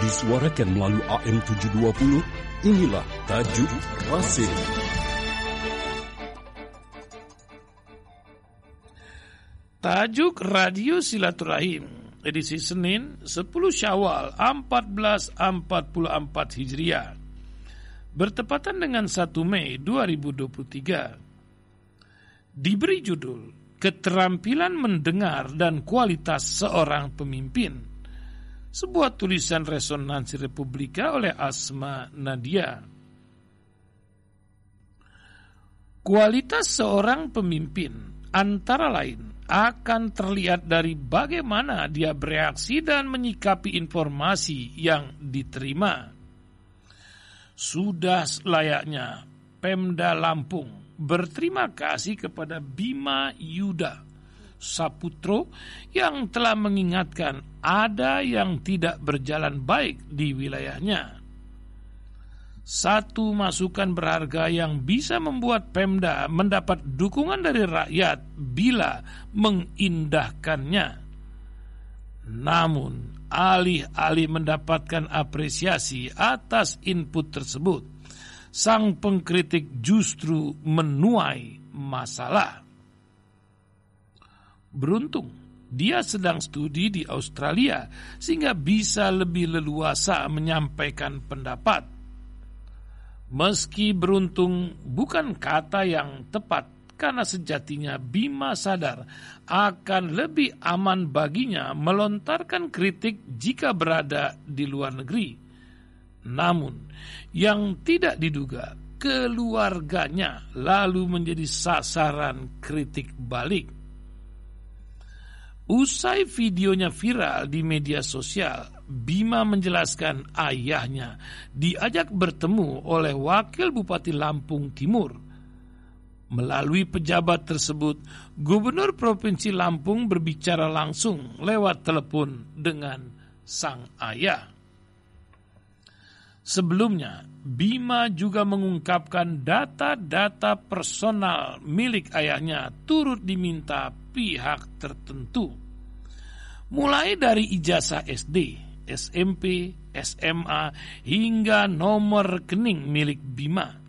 disuarakan melalui AM 720, inilah Tajuk Rasim. Tajuk Radio Silaturahim edisi Senin 10 Syawal 1444 Hijriah. Bertepatan dengan 1 Mei 2023 diberi judul Keterampilan Mendengar dan Kualitas Seorang Pemimpin sebuah tulisan resonansi Republika oleh Asma Nadia Kualitas seorang pemimpin antara lain akan terlihat dari bagaimana dia bereaksi dan menyikapi informasi yang diterima. Sudah layaknya Pemda Lampung berterima kasih kepada Bima Yuda Saputro yang telah mengingatkan ada yang tidak berjalan baik di wilayahnya satu masukan berharga yang bisa membuat Pemda mendapat dukungan dari rakyat bila mengindahkannya. Namun, alih-alih mendapatkan apresiasi atas input tersebut, sang pengkritik justru menuai masalah. Beruntung, dia sedang studi di Australia sehingga bisa lebih leluasa menyampaikan pendapat Meski beruntung bukan kata yang tepat karena sejatinya Bima sadar akan lebih aman baginya melontarkan kritik jika berada di luar negeri. Namun, yang tidak diduga, keluarganya lalu menjadi sasaran kritik balik. Usai videonya viral di media sosial, Bima menjelaskan ayahnya diajak bertemu oleh wakil Bupati Lampung Timur. Melalui pejabat tersebut, Gubernur Provinsi Lampung berbicara langsung lewat telepon dengan sang ayah. Sebelumnya, Bima juga mengungkapkan data-data personal milik ayahnya turut diminta pihak tertentu. Mulai dari ijazah SD, SMP, SMA, hingga nomor rekening milik Bima.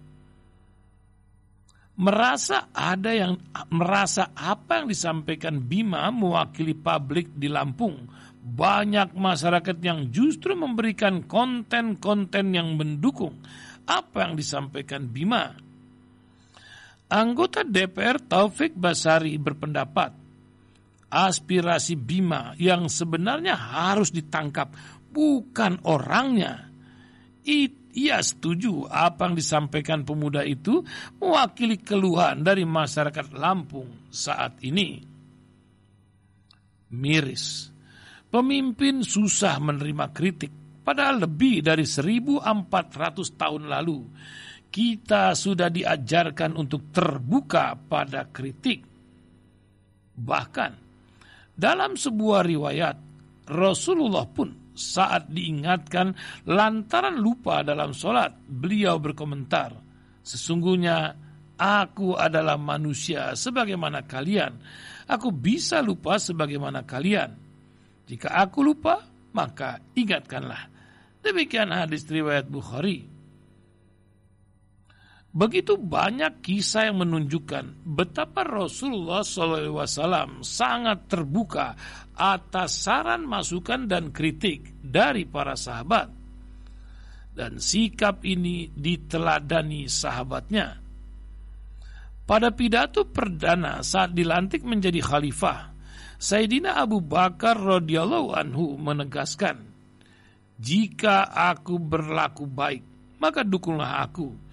Merasa ada yang merasa apa yang disampaikan Bima mewakili publik di Lampung. Banyak masyarakat yang justru memberikan konten-konten yang mendukung apa yang disampaikan Bima. Anggota DPR Taufik Basari berpendapat aspirasi Bima yang sebenarnya harus ditangkap bukan orangnya. Ia setuju apa yang disampaikan pemuda itu mewakili keluhan dari masyarakat Lampung saat ini. Miris, pemimpin susah menerima kritik. Padahal lebih dari 1400 tahun lalu kita sudah diajarkan untuk terbuka pada kritik. Bahkan dalam sebuah riwayat, Rasulullah pun saat diingatkan lantaran lupa dalam sholat, beliau berkomentar, Sesungguhnya aku adalah manusia sebagaimana kalian. Aku bisa lupa sebagaimana kalian. Jika aku lupa, maka ingatkanlah. Demikian hadis riwayat Bukhari. Begitu banyak kisah yang menunjukkan betapa Rasulullah SAW sangat terbuka atas saran masukan dan kritik dari para sahabat. Dan sikap ini diteladani sahabatnya. Pada pidato perdana saat dilantik menjadi khalifah, Sayyidina Abu Bakar radhiyallahu anhu menegaskan, "Jika aku berlaku baik, maka dukunglah aku."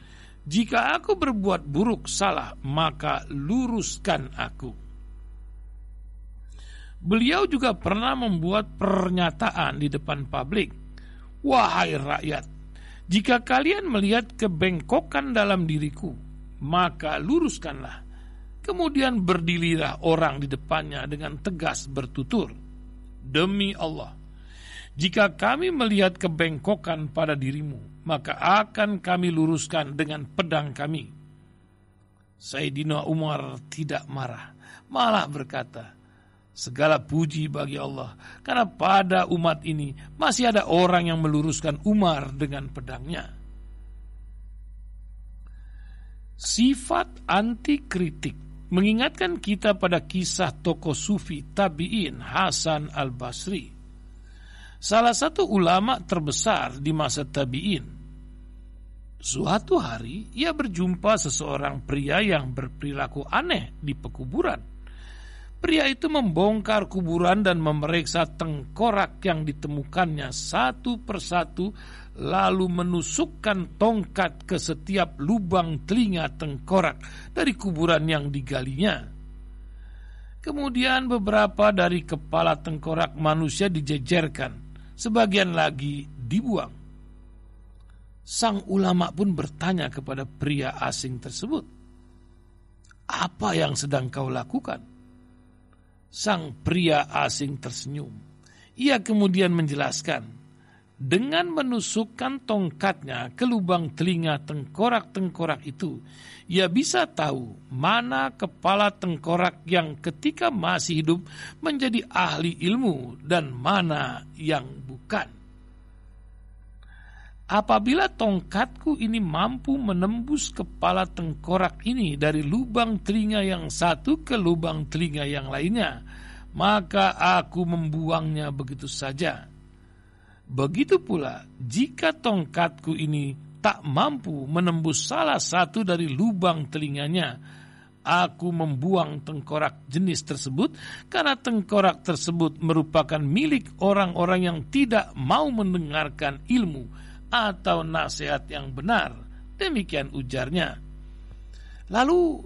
Jika aku berbuat buruk salah, maka luruskan aku. Beliau juga pernah membuat pernyataan di depan publik. Wahai rakyat, jika kalian melihat kebengkokan dalam diriku, maka luruskanlah. Kemudian berdirilah orang di depannya dengan tegas bertutur. Demi Allah, jika kami melihat kebengkokan pada dirimu, maka akan kami luruskan dengan pedang kami. Sayyidina Umar tidak marah, malah berkata, Segala puji bagi Allah, karena pada umat ini masih ada orang yang meluruskan Umar dengan pedangnya. Sifat anti kritik mengingatkan kita pada kisah tokoh sufi tabi'in Hasan al-Basri. Salah satu ulama terbesar di masa tabi'in. Suatu hari ia berjumpa seseorang pria yang berperilaku aneh di pekuburan Pria itu membongkar kuburan dan memeriksa tengkorak yang ditemukannya satu persatu, lalu menusukkan tongkat ke setiap lubang telinga tengkorak dari kuburan yang digalinya. Kemudian beberapa dari kepala tengkorak manusia dijejerkan, sebagian lagi dibuang. Sang ulama pun bertanya kepada pria asing tersebut, "Apa yang sedang kau lakukan?" Sang pria asing tersenyum. Ia kemudian menjelaskan, dengan menusukkan tongkatnya ke lubang telinga tengkorak-tengkorak itu, ia bisa tahu mana kepala tengkorak yang ketika masih hidup menjadi ahli ilmu dan mana yang bukan. Apabila tongkatku ini mampu menembus kepala tengkorak ini dari lubang telinga yang satu ke lubang telinga yang lainnya, maka aku membuangnya begitu saja. Begitu pula, jika tongkatku ini tak mampu menembus salah satu dari lubang telinganya, aku membuang tengkorak jenis tersebut karena tengkorak tersebut merupakan milik orang-orang yang tidak mau mendengarkan ilmu atau nasihat yang benar. Demikian ujarnya. Lalu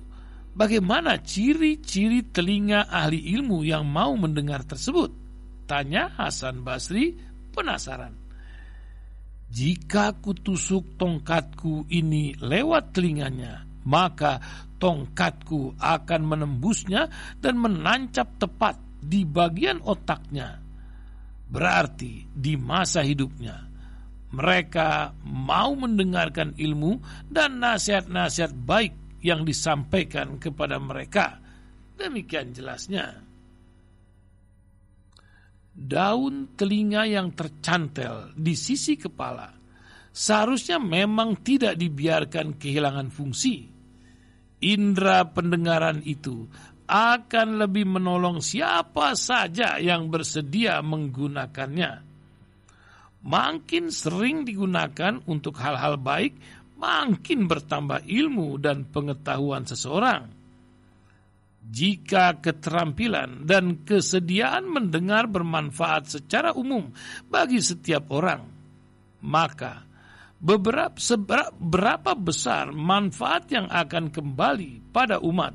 bagaimana ciri-ciri telinga ahli ilmu yang mau mendengar tersebut? Tanya Hasan Basri penasaran. Jika kutusuk tongkatku ini lewat telinganya, maka tongkatku akan menembusnya dan menancap tepat di bagian otaknya. Berarti di masa hidupnya mereka mau mendengarkan ilmu dan nasihat-nasihat baik yang disampaikan kepada mereka. Demikian jelasnya. Daun telinga yang tercantel di sisi kepala seharusnya memang tidak dibiarkan kehilangan fungsi. Indra pendengaran itu akan lebih menolong siapa saja yang bersedia menggunakannya makin sering digunakan untuk hal-hal baik, makin bertambah ilmu dan pengetahuan seseorang. Jika keterampilan dan kesediaan mendengar bermanfaat secara umum bagi setiap orang, maka beberapa seberapa besar manfaat yang akan kembali pada umat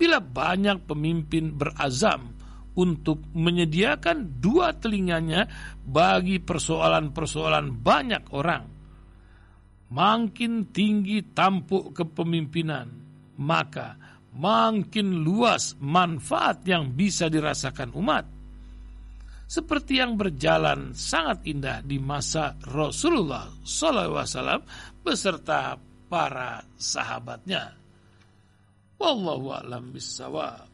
bila banyak pemimpin berazam untuk menyediakan dua telinganya bagi persoalan-persoalan banyak orang. Makin tinggi tampuk kepemimpinan, maka makin luas manfaat yang bisa dirasakan umat. Seperti yang berjalan sangat indah di masa Rasulullah SAW beserta para sahabatnya. Wallahu a'lam bishawab.